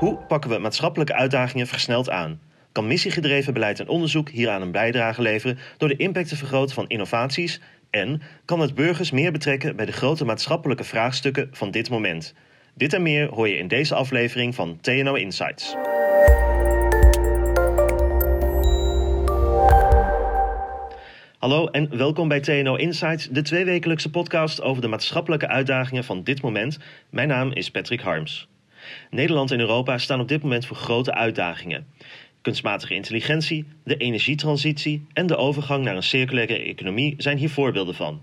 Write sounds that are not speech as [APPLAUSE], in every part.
Hoe pakken we maatschappelijke uitdagingen versneld aan? Kan missiegedreven beleid en onderzoek hieraan een bijdrage leveren door de impact te vergroten van innovaties? En kan het burgers meer betrekken bij de grote maatschappelijke vraagstukken van dit moment? Dit en meer hoor je in deze aflevering van TNO Insights. Hallo en welkom bij TNO Insights, de tweewekelijkse podcast over de maatschappelijke uitdagingen van dit moment. Mijn naam is Patrick Harms. Nederland en Europa staan op dit moment voor grote uitdagingen. Kunstmatige intelligentie, de energietransitie en de overgang naar een circulaire economie zijn hier voorbeelden van.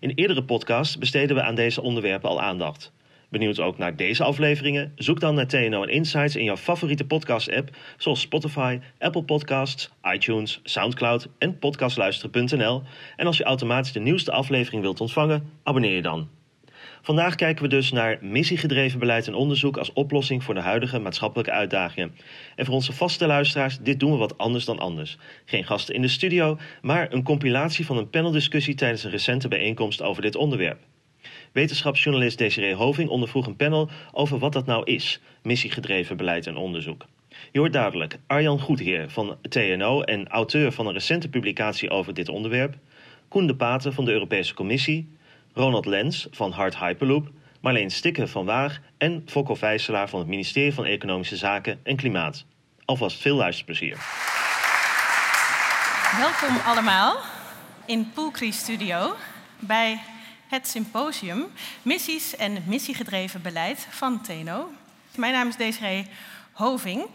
In eerdere podcasts besteden we aan deze onderwerpen al aandacht. Benieuwd ook naar deze afleveringen? Zoek dan naar TNO Insights in jouw favoriete podcast-app, zoals Spotify, Apple Podcasts, iTunes, Soundcloud en podcastluisteren.nl. En als je automatisch de nieuwste aflevering wilt ontvangen, abonneer je dan. Vandaag kijken we dus naar missiegedreven beleid en onderzoek als oplossing voor de huidige maatschappelijke uitdagingen. En voor onze vaste luisteraars, dit doen we wat anders dan anders. Geen gasten in de studio, maar een compilatie van een paneldiscussie tijdens een recente bijeenkomst over dit onderwerp. Wetenschapsjournalist Desiree Hoving ondervroeg een panel over wat dat nou is, missiegedreven beleid en onderzoek. Je hoort duidelijk Arjan Goedheer van TNO en auteur van een recente publicatie over dit onderwerp, Koen de Paten van de Europese Commissie, Ronald Lens van Hard Hyperloop, Marleen Stikke van Waag en Fokko Vijselaar van het ministerie van Economische Zaken en Klimaat. Alvast veel luisterplezier. Welkom allemaal in Poolcree Studio bij het symposium Missies en missiegedreven beleid van TNO. Mijn naam is Desiree Hoving.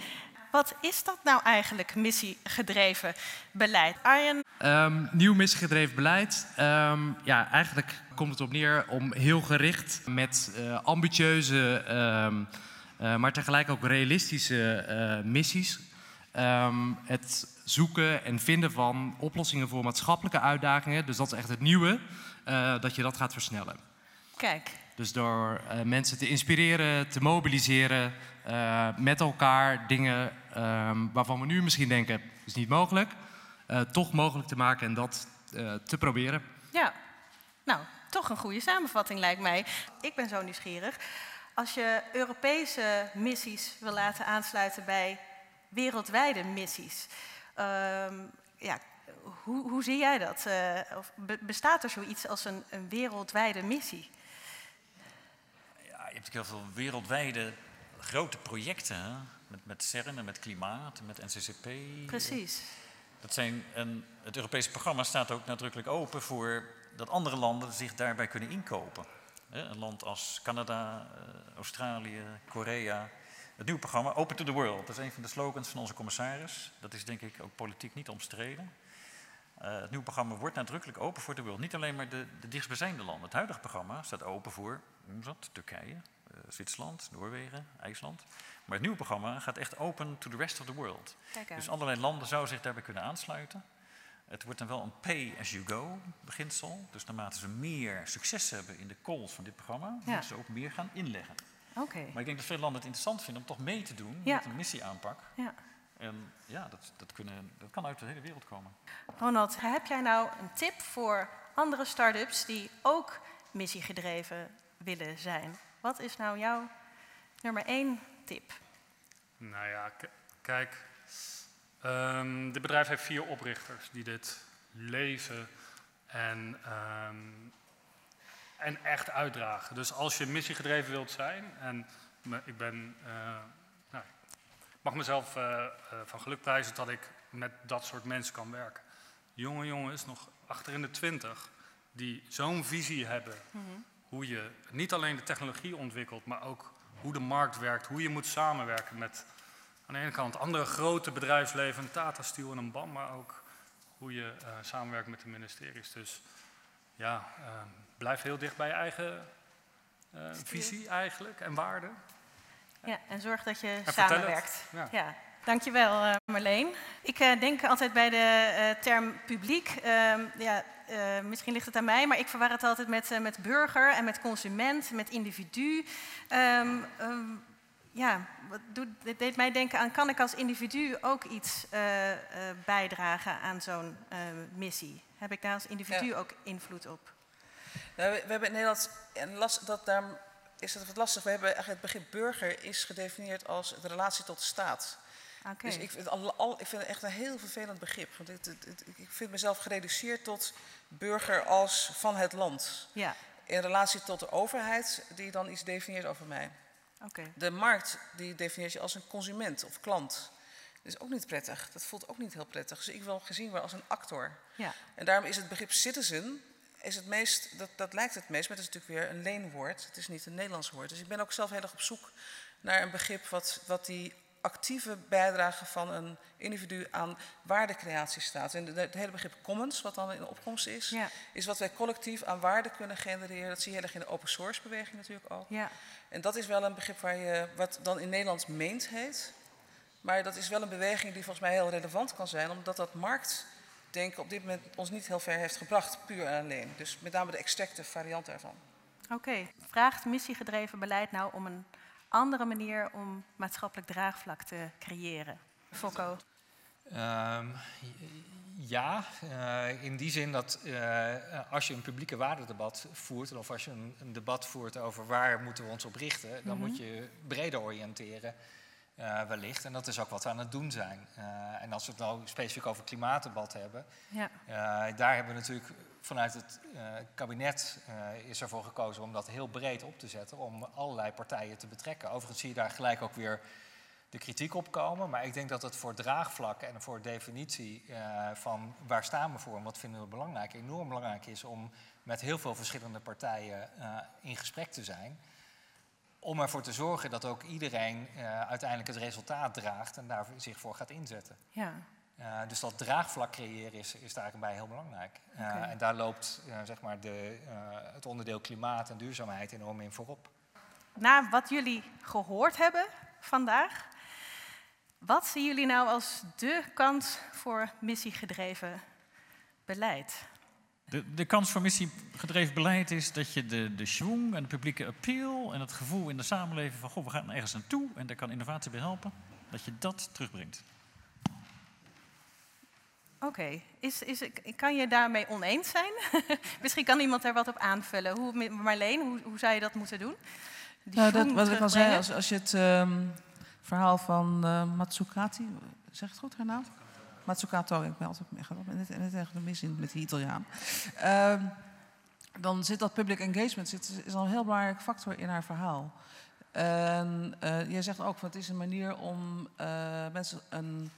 Wat is dat nou eigenlijk, missiegedreven beleid? Arjen? Um, nieuw missiegedreven beleid. Um, ja, eigenlijk komt het op neer om heel gericht met uh, ambitieuze, um, uh, maar tegelijk ook realistische uh, missies. het zoeken en vinden van oplossingen voor maatschappelijke uitdagingen. Dus dat is echt het nieuwe, dat je dat gaat versnellen. Kijk. Dus door mensen te inspireren, te mobiliseren, met elkaar dingen waarvan we nu misschien denken, is niet mogelijk uh, toch mogelijk te maken en dat uh, te proberen. Ja, nou, toch een goede samenvatting lijkt mij. Ik ben zo nieuwsgierig. Als je Europese missies wil laten aansluiten bij wereldwijde missies, uh, ja, hoe, hoe, zie jij dat? Uh, of bestaat er zoiets als een, een wereldwijde missie? Ja, je hebt heel veel wereldwijde grote projecten, hè? Met, met CERN en met klimaat en met NCCP. Precies. Dat zijn een, het Europese programma staat ook nadrukkelijk open voor dat andere landen zich daarbij kunnen inkopen. Een land als Canada, eh, Australië, Korea. Het nieuwe programma Open to the World, dat is een van de slogans van onze commissaris. Dat is denk ik ook politiek niet omstreden. Uh, het nieuwe programma wordt nadrukkelijk open voor de wereld. Niet alleen maar de, de dichtstbijzijnde landen. Het huidige programma staat open voor dat, Turkije, uh, Zwitserland, Noorwegen, IJsland. Maar het nieuwe programma gaat echt open to the rest of the world. Dus allerlei landen zouden zich daarbij kunnen aansluiten. Het wordt dan wel een pay-as-you-go beginsel. Dus naarmate ze meer succes hebben in de calls van dit programma, ja. moeten ze ook meer gaan inleggen. Okay. Maar ik denk dat veel landen het interessant vinden om toch mee te doen met een missieaanpak. Ja. En ja, dat, dat, kunnen, dat kan uit de hele wereld komen. Ronald, heb jij nou een tip voor andere start-ups die ook missiegedreven willen zijn? Wat is nou jouw nummer één tip? Nou ja, kijk, um, dit bedrijf heeft vier oprichters die dit leven en, um, en echt uitdragen. Dus als je missiegedreven wilt zijn, en me, ik ben, uh, nou, mag mezelf uh, uh, van geluk prijzen dat ik met dat soort mensen kan werken. Jonge jongens, nog achter in de twintig, die zo'n visie hebben mm -hmm. Hoe je niet alleen de technologie ontwikkelt, maar ook hoe de markt werkt, hoe je moet samenwerken met aan de ene kant andere grote bedrijfsleven, een Tata Steel en een BAM, maar ook hoe je uh, samenwerkt met de ministeries. Dus ja, uh, blijf heel dicht bij je eigen uh, visie eigenlijk en waarden. Ja, en zorg dat je en samenwerkt. Ja. ja. Dankjewel uh, Marleen. Ik denk altijd bij de term publiek, ehm, ja, misschien ligt het aan mij, maar ik verwar het altijd met, met burger en met consument, met individu. Um, um, ja, wat doet, dit deed mij denken aan, kan ik als individu ook iets bijdragen aan zo'n missie? Heb ik daar als individu ja. ook invloed op? Nou, we, we, hebben in Nederland last dat daar is het wat lastig. We hebben eigenlijk het begrip burger is gedefinieerd als de relatie tot de staat. Okay. Dus ik vind, al, ik vind het echt een heel vervelend begrip. Want het, het, ik vind mezelf gereduceerd tot burger als van het land. Ja. In relatie tot de overheid, die dan iets definieert over mij. Okay. De markt, die definieert je als een consument of klant. Dat is ook niet prettig. Dat voelt ook niet heel prettig. Dus ik wil gezien worden als een actor. Ja. En daarom is het begrip citizen is het meest, dat, dat lijkt het meest, maar het is natuurlijk weer een leenwoord. Het is niet een Nederlands woord. Dus ik ben ook zelf heel erg op zoek naar een begrip wat, wat die actieve bijdrage van een individu aan waardecreatie staat. En het hele begrip commons, wat dan in de opkomst is, is wat wij collectief aan waarde kunnen genereren. Dat zie je heel erg in de open source beweging natuurlijk ook. Ja. En dat is wel een begrip waar je, wat dan in Nederlands meent heet. Maar dat is wel een beweging die volgens mij heel relevant kan zijn, omdat dat marktdenken op dit moment ons niet heel ver heeft gebracht, puur en alleen. Dus met name de extracte variant daarvan. Oké, vraagt missiegedreven beleid nou om een andere manier om maatschappelijk draagvlak te creëren? Fokko? Um, ja, uh, in die zin dat uh, als je een publieke waardedebat voert, of als je een, een, debat voert over waar moeten we ons op richten, dan mm -hmm. moet je breder oriënteren. Uh, wellicht. En dat is ook wat we aan het doen zijn. En als we het nou specifiek over klimaatdebat hebben, ja. daar hebben we natuurlijk vanuit het kabinet is ervoor gekozen om dat heel breed op te zetten, om allerlei partijen te betrekken. Overigens zie je daar gelijk ook weer de kritiek op komen, maar ik denk dat het voor draagvlak en voor definitie van waar staan we voor en wat vinden we belangrijk, enorm belangrijk is om met heel veel verschillende partijen in gesprek te zijn om ervoor te zorgen dat ook iedereen uiteindelijk het resultaat draagt en daar zich voor gaat inzetten. Ja. Uh, dus dat draagvlak creëren is, is daar eigenlijk bij heel belangrijk. Uh, okay. En daar loopt zeg maar de, het onderdeel klimaat en duurzaamheid enorm in voorop. Na wat jullie gehoord hebben vandaag, wat zien jullie nou als de kans voor missiegedreven beleid? De, de kans voor missiegedreven beleid is dat je de, de schwung en de publieke appeal en het gevoel in de samenleving van goh, we gaan ergens naartoe en daar kan innovatie bij helpen, dat je dat terugbrengt. Oké, okay. is, is, kan je daarmee oneens zijn? [LAUGHS] Misschien kan iemand daar wat op aanvullen. Hoe, Marleen, hoe, hoe zou je dat moeten doen? Nou, dat, wat ik al zei, als, als je het um, verhaal van uh, Matsukati, zeg het goed haar naam? Matsukato, ik ben altijd en het, en het echt mis in met die Italiaan. Uh, dan zit dat public engagement zit, is al een heel belangrijk factor in haar verhaal. En uh, jij zegt ook, van, het is een manier om uh, mensen een...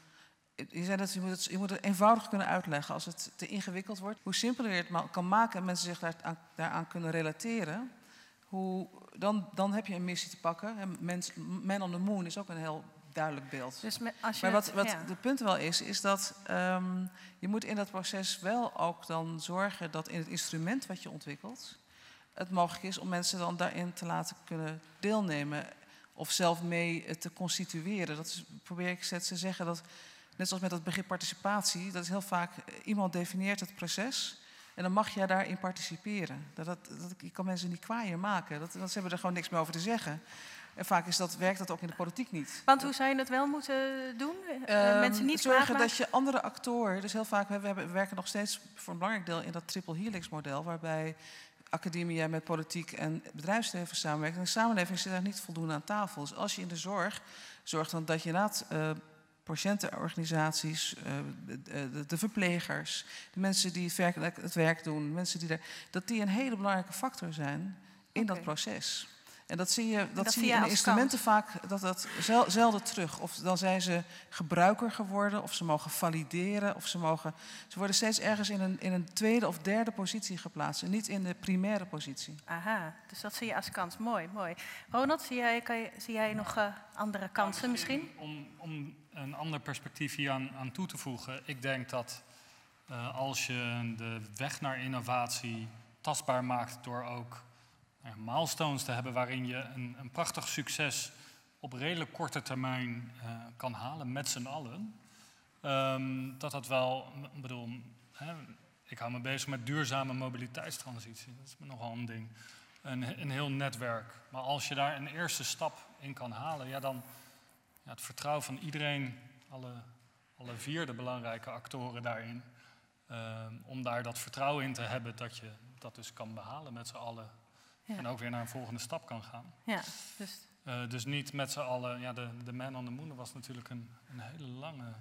Je zei dat je moet, het, je moet het eenvoudig kunnen uitleggen. Als het te ingewikkeld wordt, hoe simpeler je het kan maken en mensen zich daar, aan, daaraan kunnen relateren, hoe, dan, dan heb je een missie te pakken. Mens, Man on the Moon is ook een heel duidelijk beeld. Dus als je maar wat, wat het punt wel is, is dat um, je moet in dat proces wel ook dan zorgen dat in het instrument wat je ontwikkelt, het mogelijk is om mensen dan daarin te laten kunnen deelnemen of zelf mee te constitueren. Dat is, probeer ik steeds te zeggen dat, net zoals met dat begrip participatie, dat is heel vaak, iemand definieert het proces en dan mag jij daarin participeren. Dat, dat, dat, je kan mensen niet kwaaier maken, dat, dat, ze hebben er gewoon niks meer over te zeggen. En vaak is dat, werkt dat ook in de politiek niet. Want hoe zou je dat wel moeten doen? Um, Mensen niet zorgen dat je andere actoren... Dus heel vaak, we, we, werken nog steeds voor een belangrijk deel in dat triple helix model... waarbij academia met politiek en bedrijfsleven samenwerkt. En de samenleving zit daar niet voldoende aan tafel. Dus als je in de zorg zorgt dan dat je inderdaad... Uh, patiëntenorganisaties, uh, de, verplegers, de mensen die het werk, het werk doen, mensen die daar, dat die een hele belangrijke factor zijn in okay. dat proces. En dat zie je, dat, zie je in de instrumenten vaak dat dat zelden terug. Of dan zijn ze gebruiker geworden, of ze mogen valideren, of ze mogen. Ze worden steeds ergens in een, in een tweede of derde positie geplaatst. En niet in de primaire positie. Aha, dus dat zie je als kans. Mooi, mooi. Ronald, zie jij, kan je, zie jij nog uh, andere kansen misschien? Om, om een ander perspectief hier aan, aan toe te voegen. Ik denk dat uh, als je de weg naar innovatie tastbaar maakt door ook milestones te hebben waarin je een, een prachtig succes op redelijk korte termijn uh, kan halen met z'n allen. Um, dat dat wel, ik bedoel, hè, ik hou me bezig met duurzame mobiliteitstransitie. Dat is nogal een ding. Een, een heel netwerk. Maar als je daar een eerste stap in kan halen, ja, dan ja, het vertrouwen van iedereen, alle, alle vier de belangrijke actoren daarin, um, om daar dat vertrouwen in te hebben dat je dat dus kan behalen met z'n allen en ook weer naar een volgende stap kan gaan. Ja, dus... Uh, dus niet met z'n allen, ja, de, de Man on the Moon was natuurlijk een, een hele lange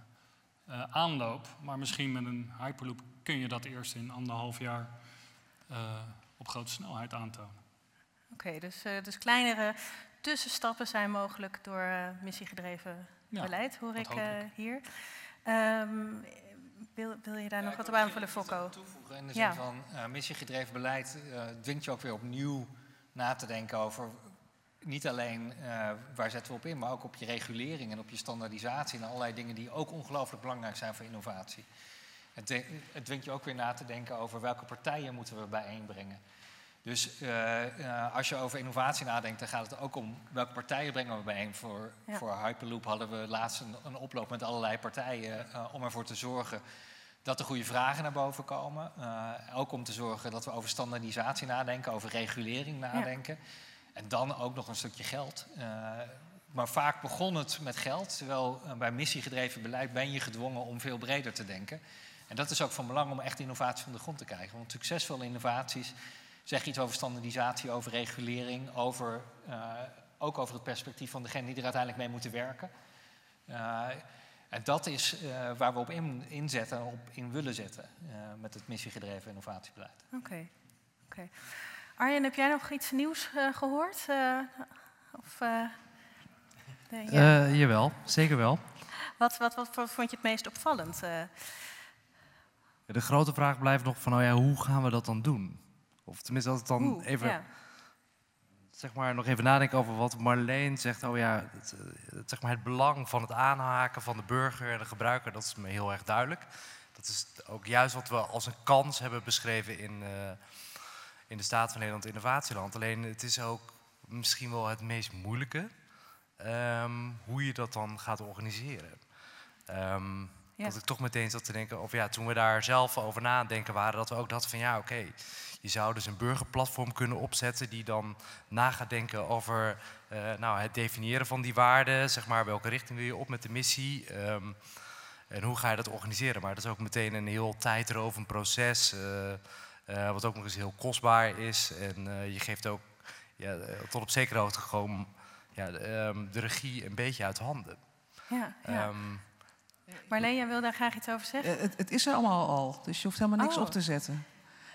uh, aanloop. Maar misschien met een Hyperloop kun je dat eerst in anderhalf jaar uh, op grote snelheid aantonen. Oké, okay, dus, dus kleinere tussenstappen zijn mogelijk door missiegedreven ja, beleid, hoor ik hier. Um, wil, wil, je daar nog wat op aanvullen, Fokko? toevoegen in de zin van missiegedreven beleid dwingt je ook weer opnieuw na te denken over niet alleen uh, waar zetten we op in, maar ook op je regulering en op je standaardisatie en allerlei dingen die ook ongelooflijk belangrijk zijn voor innovatie. Het, het dwingt je ook weer na te denken over welke partijen moeten we bijeenbrengen. Dus uh, uh, als je over innovatie nadenkt, dan gaat het ook om welke partijen brengen we bijeen. Voor, ja. voor Hyperloop hadden we laatst een, een oploop met allerlei partijen om ervoor te zorgen dat er goede vragen naar boven komen. ook om te zorgen dat we over standaardisatie nadenken, over regulering nadenken. Ja. En dan ook nog een stukje geld. Uh, maar vaak begon het met geld, terwijl uh, bij missiegedreven beleid ben je gedwongen om veel breder te denken. En dat is ook van belang om echt innovatie van de grond te krijgen. Want succesvolle innovaties zeggen iets over standaardisatie, over regulering, over, uh, ook over het perspectief van degene die er uiteindelijk mee moeten werken. En dat is waar we op in, inzetten, op in willen zetten met het missiegedreven innovatiebeleid. Oké. Okay. Okay. Arjen, heb jij nog iets nieuws uh, gehoord? Uh, of, uh, nee, ja. jawel, zeker wel. Wat, wat, wat, wat, vond je het meest opvallend? De grote vraag blijft nog van, oh ja, hoe gaan we dat dan doen? Of tenminste, dat het dan Oeh, even, ja. Zeg maar, nog even nadenken over wat Marleen zegt. Oh ja, het, het, zeg maar het belang van het aanhaken van de burger en de gebruiker, dat is me heel erg duidelijk. Dat is ook juist wat we als een kans hebben beschreven in in de staat van Nederland innovatieland. Alleen het is ook misschien wel het meest moeilijke um, hoe je dat dan gaat organiseren. Um, ja. Dat ik toch meteen zat te denken, of ja, toen we daar zelf over nadenken waren, dat we ook dachten van ja, oké, je zou dus een burgerplatform kunnen opzetten die dan na gaat denken over uh, nou, het definiëren van die waarden, zeg maar, welke richting wil je op met de missie. Um, en hoe ga je dat organiseren? Maar dat is ook meteen een heel tijdrovend proces. Uh, uh, wat ook nog eens heel kostbaar is. En je geeft ook ja, eh, tot op zekere hoogte gewoon ja, de, um, de, regie een beetje uit handen. Ja, ja. Um, Marleen, jij wil daar graag iets over zeggen? Het, het, is er allemaal al, dus je hoeft helemaal niks oh. op te zetten.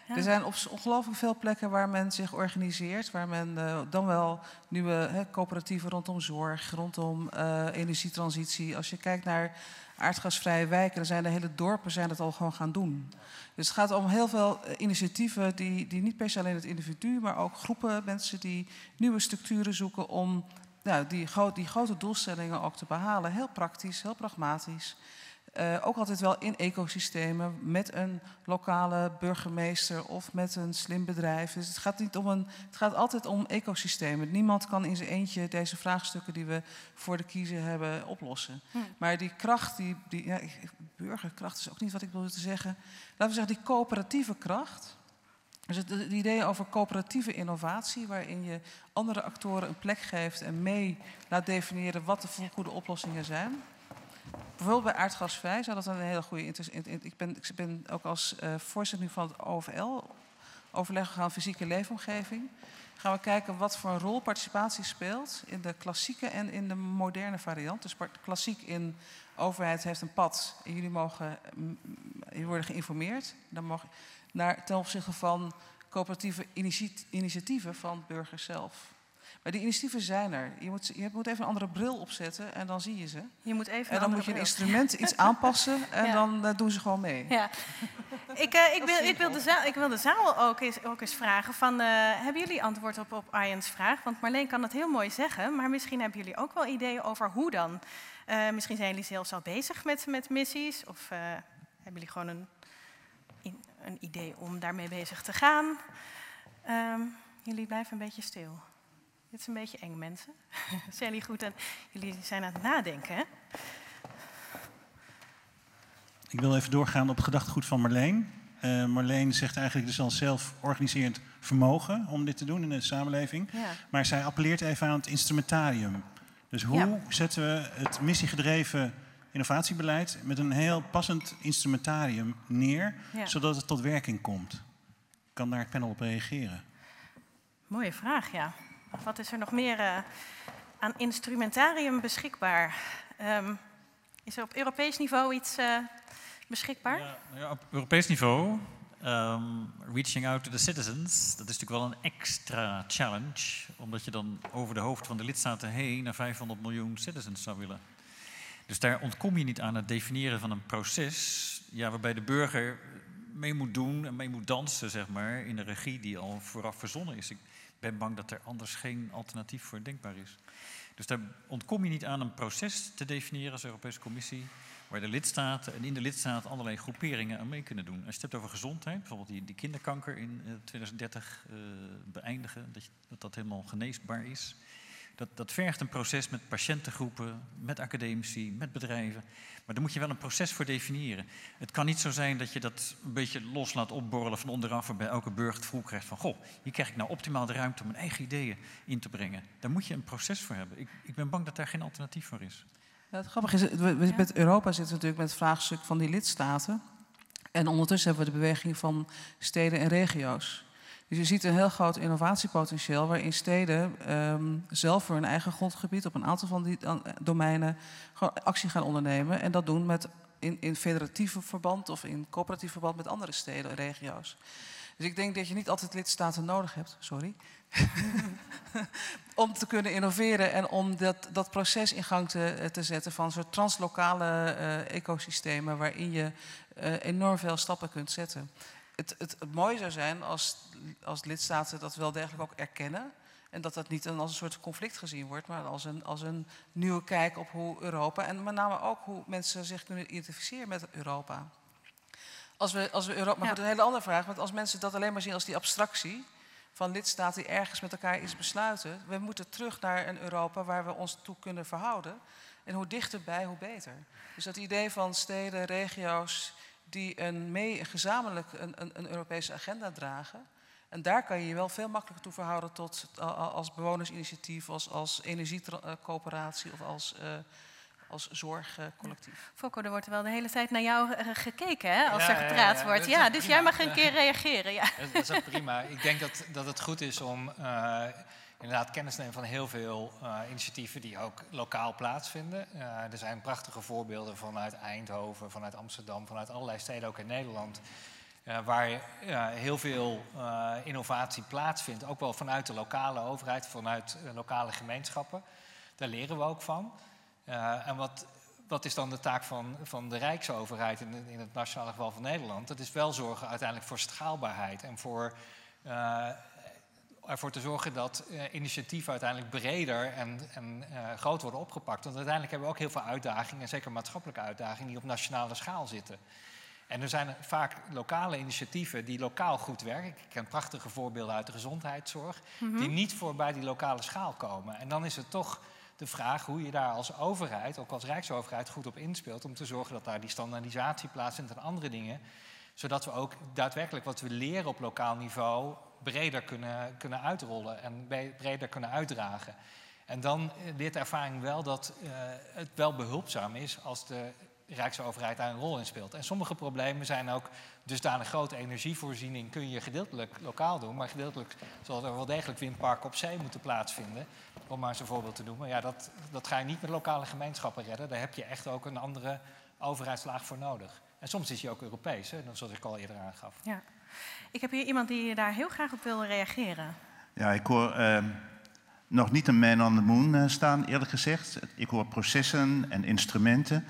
Ja. Er zijn op ongelooflijk veel plekken waar men zich organiseert, waar men uh, dan wel nieuwe hè, coöperatieven rondom zorg, rondom uh, energietransitie. Als je kijkt naar aardgasvrije wijken, dan zijn de hele dorpen zijn het al gewoon gaan doen. Dus het gaat om heel veel eh, initiatieven die, die niet per se alleen het individu, maar ook groepen mensen die nieuwe structuren zoeken om nou, die, die grote doelstellingen ook te behalen. Heel praktisch, heel pragmatisch. Uh, ook altijd wel in ecosystemen met een lokale burgemeester of met een slim bedrijf. Dus het gaat, niet om een, het gaat altijd om ecosystemen. Niemand kan in zijn eentje deze vraagstukken die we voor de kiezer hebben oplossen. Hm. Maar die kracht, die, die ja, burgerkracht is ook niet wat ik wilde te zeggen. Laten we zeggen, die coöperatieve kracht. Dus het, idee over coöperatieve innovatie, waarin je andere actoren een plek geeft en mee laat definiëren wat de goede oplossingen zijn bijvoorbeeld bij aardgasvrij zou dat een hele goede... Ik ben, ik ben ook als uh, voorzitter van het OVL, overleg gegaan fysieke leefomgeving. Gaan we kijken wat voor een rol participatie speelt in de klassieke en in de moderne variant. Dus klassiek in overheid heeft een pad en jullie mogen, jullie worden geïnformeerd. Dan mogen, naar, ten opzichte van coöperatieve initiatieven van burgers zelf. Maar die initiatieven zijn er. Je moet, je moet even een andere bril opzetten en dan zie je ze. Je moet even en dan moet je een instrument [LAUGHS] iets aanpassen en dan uh, doen ze gewoon mee. Ja. ik, uh, ik, wil, ik, wil de zaal, ik wil de zaal ook eens, ook eens vragen: van, uh, hebben jullie antwoord op, op Arjen's vraag? Want Marleen kan het heel mooi zeggen, maar misschien hebben jullie ook wel ideeën over hoe dan. misschien zijn jullie zelfs al bezig met, met missies, of hebben jullie gewoon een, een idee om daarmee bezig te gaan? Um, jullie blijven een beetje stil. Dit is een beetje eng, mensen. [LAUGHS] zijn jullie goed aan... Jullie zijn aan het nadenken, hè? Ik wil even doorgaan op het gedachtegoed van Marleen. Uh, Marleen zegt eigenlijk dus al zelf organiserend vermogen om dit te doen in de samenleving. Ja. Maar zij appelleert even aan het instrumentarium. Dus hoe ja. zetten we het missiegedreven innovatiebeleid met een heel passend instrumentarium neer, ja. zodat het tot werking komt? Kan daar het panel op reageren? Mooie vraag, ja. Wat is er nog meer uh, aan instrumentarium beschikbaar? Um, is er op Europees niveau iets uh, beschikbaar? Ja, ja, op Europees niveau, um, reaching out to the citizens, dat is natuurlijk wel een extra challenge, omdat je dan over de hoofd van de lidstaten heen naar 500 miljoen citizens zou willen. Dus daar ontkom je niet aan het definiëren van een proces ja, waarbij de burger mee moet doen en mee moet dansen, zeg maar, in de regie die al vooraf verzonnen is. Ik ben bang dat er anders geen alternatief voor denkbaar is. Dus daar ontkom je niet aan een proces te definiëren als Europese Commissie, waar de lidstaten en in de lidstaten allerlei groeperingen aan mee kunnen doen. Als je het hebt over gezondheid, bijvoorbeeld die, die kinderkanker in 2030 uh, eh, beëindigen, dat dat helemaal geneesbaar is. Dat, dat vergt een proces met patiëntengroepen, met academici, met bedrijven. Maar daar moet je wel een proces voor definiëren. Het kan niet zo zijn dat je dat een beetje los laat opborrelen van onderaf... waarbij elke burger het gevoel krijgt van... goh, hier krijg ik nou optimaal de ruimte om mijn eigen ideeën in te brengen. Daar moet je een proces voor hebben. Ik, ik ben bang dat daar geen alternatief voor is. Ja, het grappige is, we, met Europa zitten natuurlijk met het vraagstuk van die lidstaten. En ondertussen hebben we de beweging van steden en regio's. Dus je ziet een heel groot innovatiepotentieel waarin steden um, zelf voor hun eigen grondgebied op een aantal van die domeinen gewoon actie gaan ondernemen. En dat doen met in, in federatieve verband of in coöperatief verband met andere steden en regio's. Dus ik denk dat je niet altijd lidstaten nodig hebt, sorry, [LAUGHS] om te kunnen innoveren en om dat, dat proces in gang te, te zetten van soort translokale uh, ecosystemen waarin je enorm veel stappen kunt zetten het, het, het mooie zou zijn als, als lidstaten dat wel degelijk ook erkennen. En dat dat niet als een soort conflict gezien wordt, maar als een, als een nieuwe kijk op hoe Europa. En met name ook hoe mensen zich kunnen identificeren met Europa. Als we, als we Europa. Maar ja. een hele andere vraag. Want als mensen dat alleen maar zien als die abstractie. van lidstaten die ergens met elkaar iets besluiten. We moeten terug naar een Europa waar we ons toe kunnen verhouden. En hoe dichterbij, hoe beter. Dus dat idee van steden, regio's die een mee, gezamenlijk een, een, een, Europese agenda dragen. En daar kan je je wel veel makkelijker toe verhouden tot, als bewonersinitiatief, als, als energiecoöperatie of als, uh, als zorgcollectief. Fokko, er wordt wel de hele tijd naar jou eh, gekeken hè, als er gepraat wordt. Ja, dus jij mag een keer reageren. Ja. Dat is ook prima. Ik denk dat, dat het goed is om... Uh, inderdaad kennis nemen van heel veel uh, initiatieven die ook lokaal plaatsvinden. Uh, er zijn prachtige voorbeelden vanuit Eindhoven, vanuit Amsterdam, vanuit allerlei steden ook in Nederland. Uh, waar heel veel innovatie plaatsvindt, ook wel vanuit de lokale overheid, vanuit lokale gemeenschappen. Daar leren we ook van. en wat, wat is dan de taak van, van de Rijksoverheid in, in het nationale geval van Nederland? Dat is wel zorgen uiteindelijk voor schaalbaarheid en voor ervoor te zorgen dat uh, initiatieven uiteindelijk breder en, en uh, groot worden opgepakt. Want uiteindelijk hebben we ook heel veel uitdagingen, zeker maatschappelijke uitdagingen, die op nationale schaal zitten. En er zijn vaak lokale initiatieven die lokaal goed werken. Ik ken prachtige voorbeelden uit de gezondheidszorg, mhm. die niet voorbij die lokale schaal komen. En dan is het toch de vraag hoe je daar als overheid, ook als Rijksoverheid, goed op inspeelt om te zorgen dat daar die standaardisatie plaatsvindt en andere dingen. Zodat we ook daadwerkelijk wat we leren op lokaal niveau breder kunnen, kunnen uitrollen en breder kunnen uitdragen. En dan leert de ervaring wel dat uh, het wel behulpzaam is als de Rijksoverheid daar een rol in speelt. En sommige problemen zijn ook dusdanig grote energievoorziening kun je gedeeltelijk lokaal doen, maar gedeeltelijk zal er wel degelijk windparken op zee moeten plaatsvinden. Om maar eens een voorbeeld te noemen. Ja, dat, dat ga je niet met lokale gemeenschappen redden. Daar heb je echt ook een andere overheidslaag voor nodig. En soms is die ook Europees, hè, zoals ik al eerder aangaf. Ja. Ik heb hier iemand die daar heel graag op wil reageren. Ja, ik hoor uh, nog niet een man on the moon uh, staan, eerlijk gezegd. Ik hoor processen en instrumenten.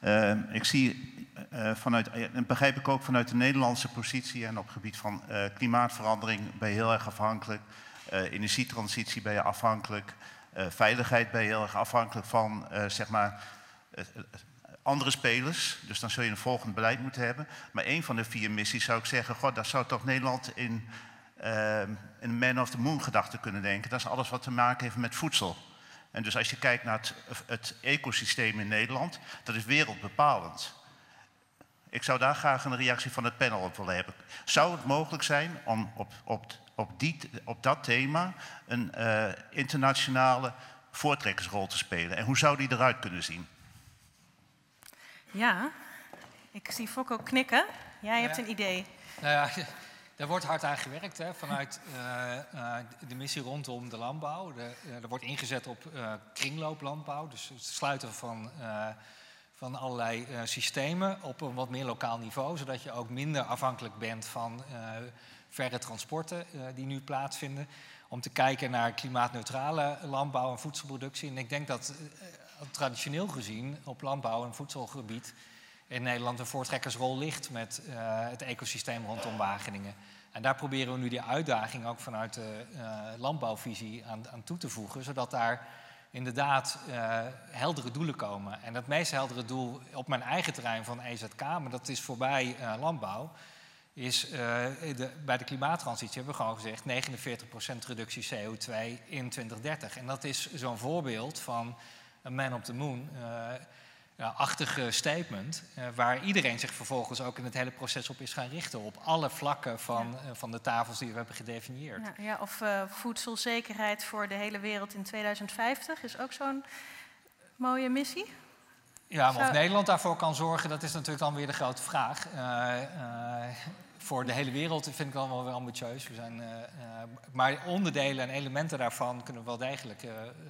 Uh, ik zie eh, vanuit, en begrijp ik ook vanuit de Nederlandse positie en op het gebied van klimaatverandering ben je heel erg afhankelijk. energietransitie ben je afhankelijk. veiligheid ben je heel erg afhankelijk van, zeg maar, andere spelers. Dus dan zul je een volgend beleid moeten hebben. Maar één van de vier missies zou ik zeggen, god, daar zou toch Nederland in een man of the moon gedachte kunnen denken. Dat is alles wat te maken heeft met voedsel. En dus als je kijkt naar het, het ecosysteem in Nederland, dat is wereldbepalend. Ik zou daar graag een reactie van het panel op willen hebben. Zou het mogelijk zijn om op, op, op, die, op dat thema een uh, internationale voortrekkersrol te spelen? En hoe zou die eruit kunnen zien? Ja, ik zie Fokko knikken. Jij hebt een idee. Nou ja, Daar [LAUGHS] wordt hard aan gewerkt hè, vanuit de missie rondom de landbouw. De, er wordt ingezet op kringlooplandbouw, dus het sluiten van van allerlei systemen op een wat meer lokaal niveau, zodat je ook minder afhankelijk bent van verre transporten die nu plaatsvinden. Om te kijken naar klimaatneutrale landbouw en voedselproductie. En ik denk dat traditioneel gezien op landbouw en voedselgebied in Nederland een voortrekkersrol ligt met het ecosysteem rondom Wageningen. En daar proberen we nu die uitdaging ook vanuit de landbouwvisie aan, aan toe te voegen, zodat daar inderdaad uh, heldere doelen komen. En het meest heldere doel op mijn eigen terrein van EZK, maar dat is voorbij landbouw, is de, bij de klimaattransitie hebben we gewoon gezegd 49% reductie CO2 in 2030. En dat is zo'n voorbeeld van een man op the moon ja, achtige statement, uh, waar iedereen zich vervolgens ook in het hele proces op is gaan richten, op alle vlakken van, uh, van de tafels die we hebben gedefinieerd. Ja, ja of voedselzekerheid voor de hele wereld in 2050 is ook zo'n mooie missie. Ja, maar of Nederland daarvoor kan zorgen, dat is natuurlijk dan weer de grote vraag voor de hele wereld vind ik allemaal wel ambitieus. We zijn, uh, uh, maar onderdelen en elementen daarvan kunnen we wel degelijk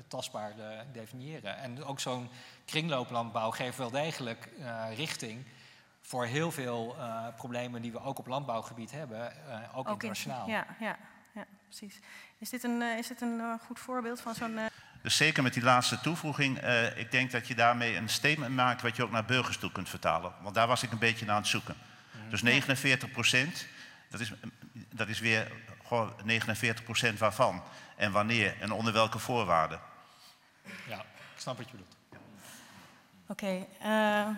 tastbaar definiëren. En ook zo'n kringlooplandbouw geeft wel degelijk richting voor heel veel problemen die we ook op landbouwgebied hebben, ook, ook, internationaal. In, ja, ja, ja, precies. Is dit een, is dit een goed voorbeeld van zo'n... Dus zeker met die laatste toevoeging, ik denk dat je daarmee een statement maakt wat je ook naar burgers toe kunt vertalen. Want daar was ik een beetje naar aan het zoeken. Dus 49 procent, dat is, dat is weer gewoon 49 procent waarvan. En wanneer en onder welke voorwaarden. Ja, ik snap wat je bedoelt. Oké, okay, uh,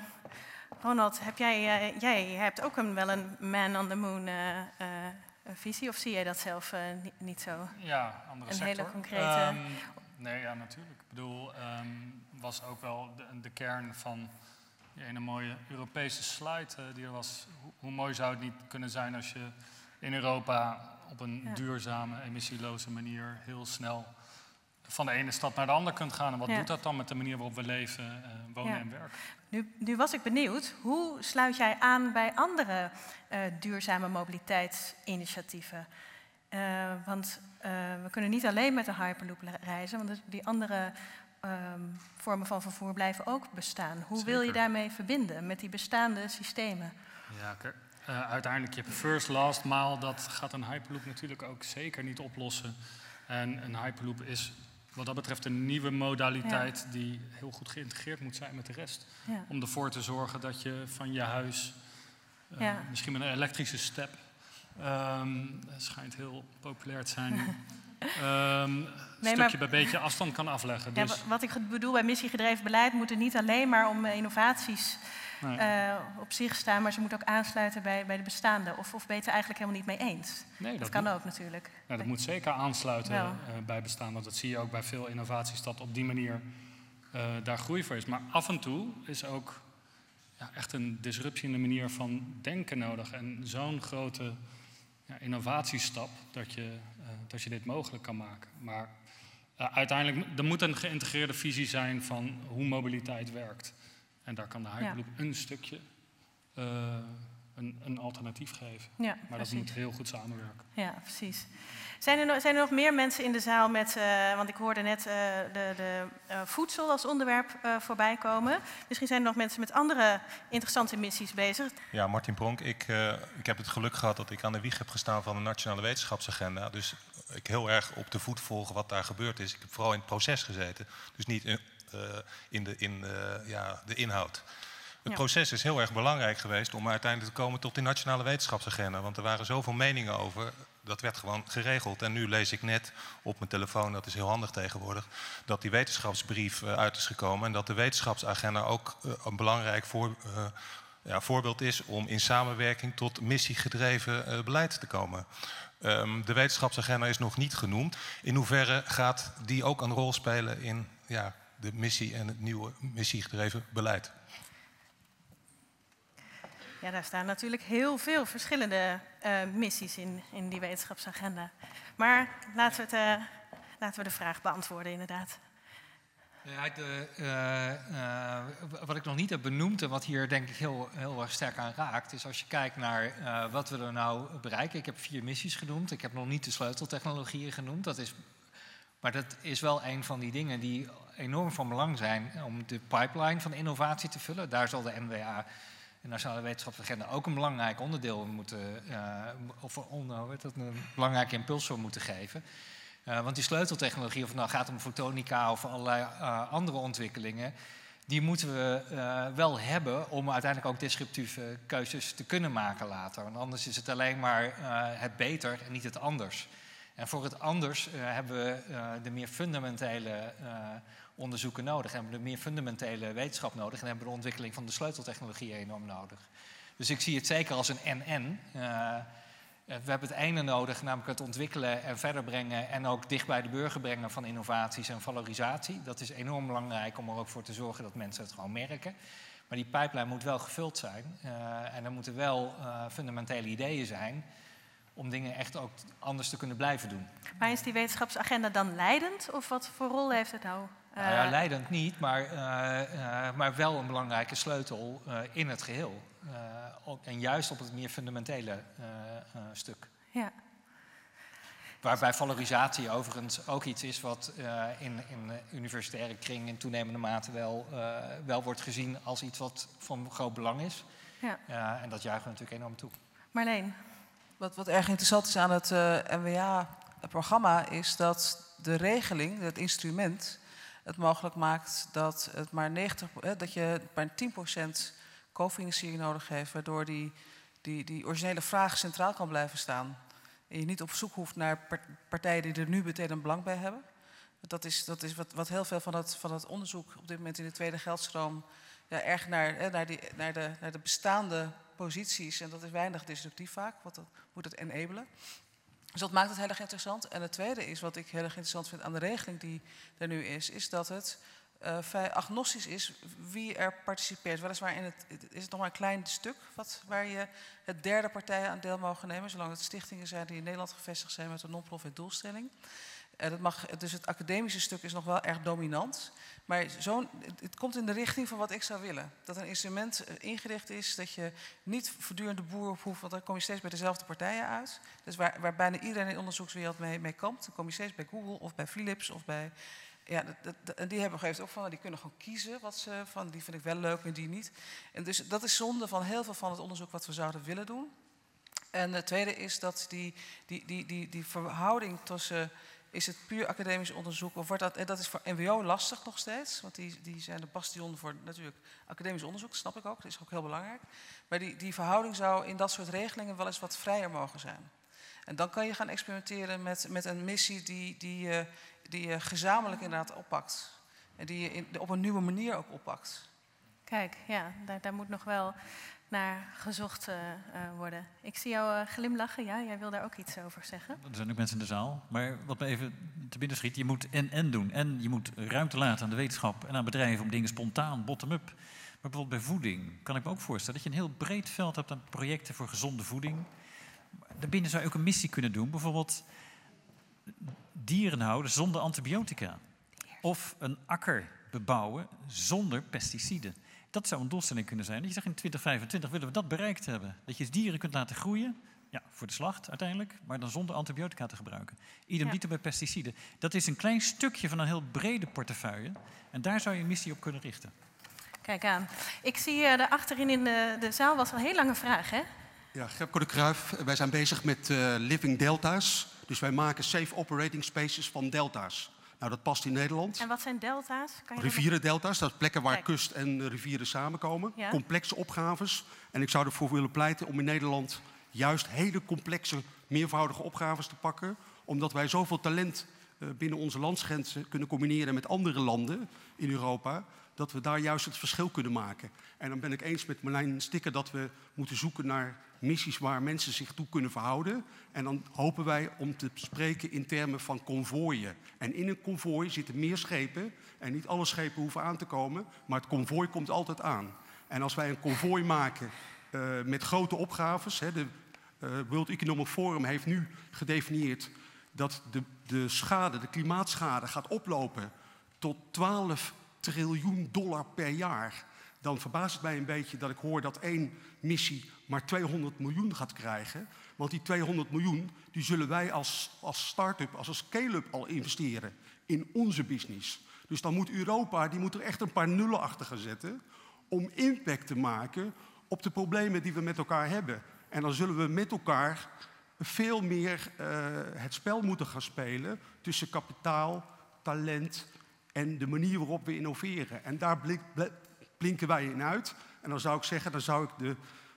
Ronald, heb jij, uh, jij hebt ook een, wel een man on the moon uh, visie, of zie jij dat zelf niet, niet, zo? Ja, andere een sector. hele concrete. Um, nee, ja, natuurlijk. Ik bedoel, um, was ook wel de, de kern van die ene mooie Europese slide uh, die er was. Hoe, hoe, mooi zou het niet kunnen zijn als je in Europa op een ja. duurzame, emissieloze manier heel snel van de ene stad naar de andere kunt gaan. En wat ja. doet dat dan met de manier waarop we leven, uh, wonen ja. en werken? Nu, nu, was ik benieuwd, hoe sluit jij aan bij andere uh, duurzame mobiliteitsinitiatieven? want we kunnen niet alleen met de Hyperloop reizen, want die andere um, vormen van vervoer blijven ook bestaan. Hoe Zeker. wil je daarmee verbinden met die bestaande systemen? Ja, uh, uiteindelijk je hebt first, last mile. Dat gaat een Hyperloop natuurlijk ook zeker niet oplossen. En een Hyperloop is wat dat betreft een nieuwe modaliteit ja. die heel goed geïntegreerd moet zijn met de rest. Ja. Om ervoor te zorgen dat je van je huis, uh, ja. misschien met een elektrische step, um, schijnt heel populair te zijn, [LAUGHS] um, nee, stukje bij beetje afstand kan afleggen. Dus. Ja, wat ik bedoel bij missiegedreven beleid moet er niet alleen maar om innovaties nee. uh, op zich staan, maar ze moet ook aansluiten bij, bij de bestaande. Of, of ben je het eigenlijk helemaal niet mee eens? Nee, dat, dat kan moet, ook natuurlijk. Ja, dat moet zeker aansluiten uh, bij bestaande. Want dat zie je ook bij veel innovaties dat op die manier uh, daar groei voor is. Maar af en toe is ook ja, echt een disruptie in de manier van denken nodig. En zo'n grote ja, innovatiestap dat je dat je dit mogelijk kan maken. Maar uh, uiteindelijk, er moet een geïntegreerde visie zijn van hoe mobiliteit werkt. En daar kan de ja. een stukje uh, een, een, alternatief geven. Ja, maar precies. dat moet heel goed samenwerken. Ja, precies. Zijn er, nog, zijn er nog meer mensen in de zaal met, uh, want ik hoorde net uh, de, de uh, voedsel als onderwerp voorbij komen. Misschien zijn er nog mensen met andere interessante missies bezig. Ja, Martin Pronk. Ik, ik heb het geluk gehad dat ik aan de wieg heb gestaan van de Nationale Wetenschapsagenda. Dus ik heel erg op de voet volgen wat daar gebeurd is. Ik heb vooral in het proces gezeten, dus niet in, in, de, in ja, de inhoud. Het ja. proces is heel erg belangrijk geweest om uiteindelijk te komen tot die nationale wetenschapsagenda. Want er waren zoveel meningen over. Dat werd gewoon geregeld. En nu lees ik net op mijn telefoon, dat is heel handig tegenwoordig, dat die wetenschapsbrief uh, uit is gekomen. En dat de wetenschapsagenda ook uh, een belangrijk voor, uh, ja, voorbeeld is om in samenwerking tot missiegedreven beleid te komen. Um, de wetenschapsagenda is nog niet genoemd. In hoeverre gaat die ook een rol spelen in ja, de missie en het nieuwe missiegedreven beleid? Ja, daar staan natuurlijk heel veel verschillende uh, missies in, in die wetenschapsagenda. Maar laten we, het, uh, laten we de vraag beantwoorden, inderdaad. Ja, de, uh, wat ik nog niet heb benoemd en wat hier denk ik heel, heel erg sterk aan raakt, is als je kijkt naar wat we er nou bereiken. Ik heb vier missies genoemd, ik heb nog niet de sleuteltechnologieën genoemd. Dat is, maar dat is wel een van die dingen die enorm van belang zijn om de pipeline van innovatie te vullen. Daar zal de NWA, de Nationale Wetenschapsagenda, ook een belangrijk onderdeel moeten, uh, of onder, dat, een belangrijke impuls voor moeten geven. Uh, want die sleuteltechnologie, of het nou gaat om fotonica of allerlei andere ontwikkelingen, die moeten we wel hebben om uiteindelijk ook disruptieve keuzes te kunnen maken later. Want anders is het alleen maar het beter en niet het anders. En voor het anders hebben we de meer fundamentele onderzoeken nodig, hebben we meer fundamentele wetenschap nodig en hebben we de ontwikkeling van de sleuteltechnologie enorm nodig. Dus ik zie het zeker als een en-en. Eh, we hebben het ene nodig, namelijk het ontwikkelen en verder brengen en ook dicht bij de burger brengen van innovaties en valorisatie. Dat is enorm belangrijk om er ook voor te zorgen dat mensen het gewoon merken. Maar die pipeline moet wel gevuld zijn uh, en er moeten wel fundamentele ideeën zijn om dingen echt ook anders te kunnen blijven doen. Maar is die wetenschapsagenda dan leidend of wat voor rol heeft het nou? Nou ja, leidend niet, maar, maar wel een belangrijke sleutel in het geheel. Uh, en juist op het meer fundamentele uh, uh, stuk. Ja. Waarbij valorisatie overigens ook iets is wat in, in universitaire kring in toenemende mate wel, wel wordt gezien als iets wat van groot belang is. Ja. en dat juichen we natuurlijk enorm toe. Marleen. Wat, wat erg interessant is aan het NWA-programma is dat de regeling, het instrument, het mogelijk maakt dat, het maar 90, dat je maar 10% cofinanciering nodig heeft, waardoor die, die, die originele vraag centraal kan blijven staan. En je niet op zoek hoeft naar partijen die er nu meteen een belang bij hebben. Dat is, dat is wat, wat heel veel van dat, van dat onderzoek op dit moment in de tweede geldstroom ja, erg naar, hè, naar, die, naar, de, naar de bestaande posities, en dat is weinig disruptief vaak, wat dat, moet het enabelen. Dus dat maakt het heel erg interessant. En het tweede is, wat ik heel erg interessant vind aan de regeling die er nu is, is dat het uh, agnostisch is wie er participeert. Weliswaar in het, is het nog maar een klein stuk wat, waar je het derde partijen aan deel mogen nemen, zolang het stichtingen zijn die in Nederland gevestigd zijn met een non-profit doelstelling. Uh, dat mag, dus het academische stuk is nog wel erg dominant. Maar zo, het, komt in de richting van wat ik zou willen. Dat een instrument uh, ingericht is dat je niet voortdurend de boer op hoeft, want dan kom je steeds bij dezelfde partijen uit. Dus waar, waar bijna iedereen in de onderzoekswereld mee, mee kampt, dan kom je steeds bij Google of bij Philips of bij ja, dat, die hebben gegeven ook van, die kunnen gewoon kiezen wat ze van, die vind ik wel leuk en die niet. En dus dat is zonde van heel veel van het onderzoek wat we zouden willen doen. En het tweede is dat die, die, die, die, die verhouding tussen, is het puur academisch onderzoek, of wordt dat, en dat is voor NWO lastig nog steeds, want die, die zijn de bastion voor natuurlijk academisch onderzoek, snap ik ook, dat is ook heel belangrijk. Maar die, die verhouding zou in dat soort regelingen wel eens wat vrijer mogen zijn. En dan kan je gaan experimenteren met, met een missie die, die, die je gezamenlijk inderdaad oppakt. En die je in, op een nieuwe manier ook oppakt. Kijk, ja, daar, daar moet nog wel naar gezocht uh, uh, worden. Ik zie jou uh, glimlachen, ja, jij wil daar ook iets over zeggen. Er zijn ook mensen in de zaal, maar wat me even te binnen schiet, je moet en-en doen. En je moet ruimte laten aan de wetenschap en aan bedrijven om dingen spontaan, bottom-up. Maar bijvoorbeeld bij voeding kan ik me ook voorstellen dat je een heel breed veld hebt aan projecten voor gezonde voeding. Daarbinnen zou je ook een missie kunnen doen, bijvoorbeeld dieren houden zonder antibiotica. Of een akker bebouwen zonder pesticiden. Dat zou een doelstelling kunnen zijn. Dat je zegt in 2025 willen we dat bereikt hebben. Dat je dieren kunt laten groeien, ja, voor de slacht uiteindelijk, maar dan zonder antibiotica te gebruiken. Idem dito bij pesticiden. Dat is een klein stukje van een heel brede portefeuille. En daar zou je een missie op kunnen richten. Kijk aan. Ik zie uh, daar achterin in de, de zaal was een heel lange vraag, hè? Ja, Gerpko de Kruif. Wij zijn bezig met uh, Living Delta's. Dus wij maken safe operating spaces van delta's. Nou, dat past in Nederland. En wat zijn delta's? Kan je Rivierendelta's, dat is plekken waar kust en rivieren samenkomen. Ja. Complexe opgaves. En ik zou ervoor willen pleiten om in Nederland juist hele complexe, meervoudige opgaves te pakken. Omdat wij zoveel talent uh, binnen onze landsgrenzen kunnen combineren met andere landen in Europa dat we daar juist het verschil kunnen maken. En dan ben ik eens met Marlijn Stikker dat we moeten zoeken naar missies waar mensen zich toe kunnen verhouden. En dan hopen wij om te spreken in termen van konvooien. En in een konvooi zitten meer schepen. En niet alle schepen hoeven aan te komen, maar het konvooi komt altijd aan. En als wij een konvooi maken uh, met grote opgaves. Hè, de uh, World Economic Forum heeft nu gedefinieerd dat de, de schade, de klimaatschade gaat oplopen tot 12 triljoen dollar per jaar. Dan verbaast het mij een beetje dat ik hoor dat één missie maar 200 miljoen gaat krijgen. Want die 200 miljoen die zullen wij als, als start-up, als een scale-up al investeren in onze business. Dus dan moet Europa die moet er echt een paar nullen achter gaan zetten om impact te maken op de problemen die we met elkaar hebben. En dan zullen we met elkaar veel meer uh, het spel moeten gaan spelen tussen kapitaal, talent en de manier waarop we innoveren. En daar blink, blinken wij in uit. En dan zou ik zeggen, dan zou ik de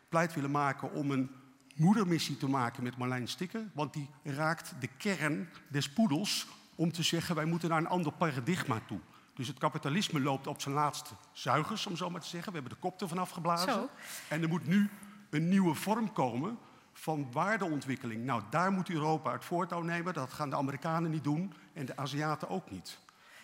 pleit willen maken om een moedermissie te maken met Marlijn Stikker. Want die raakt de kern des poedels om te zeggen, wij moeten naar een ander paradigma toe. Dus het kapitalisme loopt op zijn laatste zuigers, om zo maar te zeggen. We hebben de kop ervan afgeblazen. Zo. En er moet nu een nieuwe vorm komen van waardeontwikkeling. Nou, daar moet Europa het voortouw nemen. Dat gaan de Amerikanen niet doen en de Aziaten ook niet.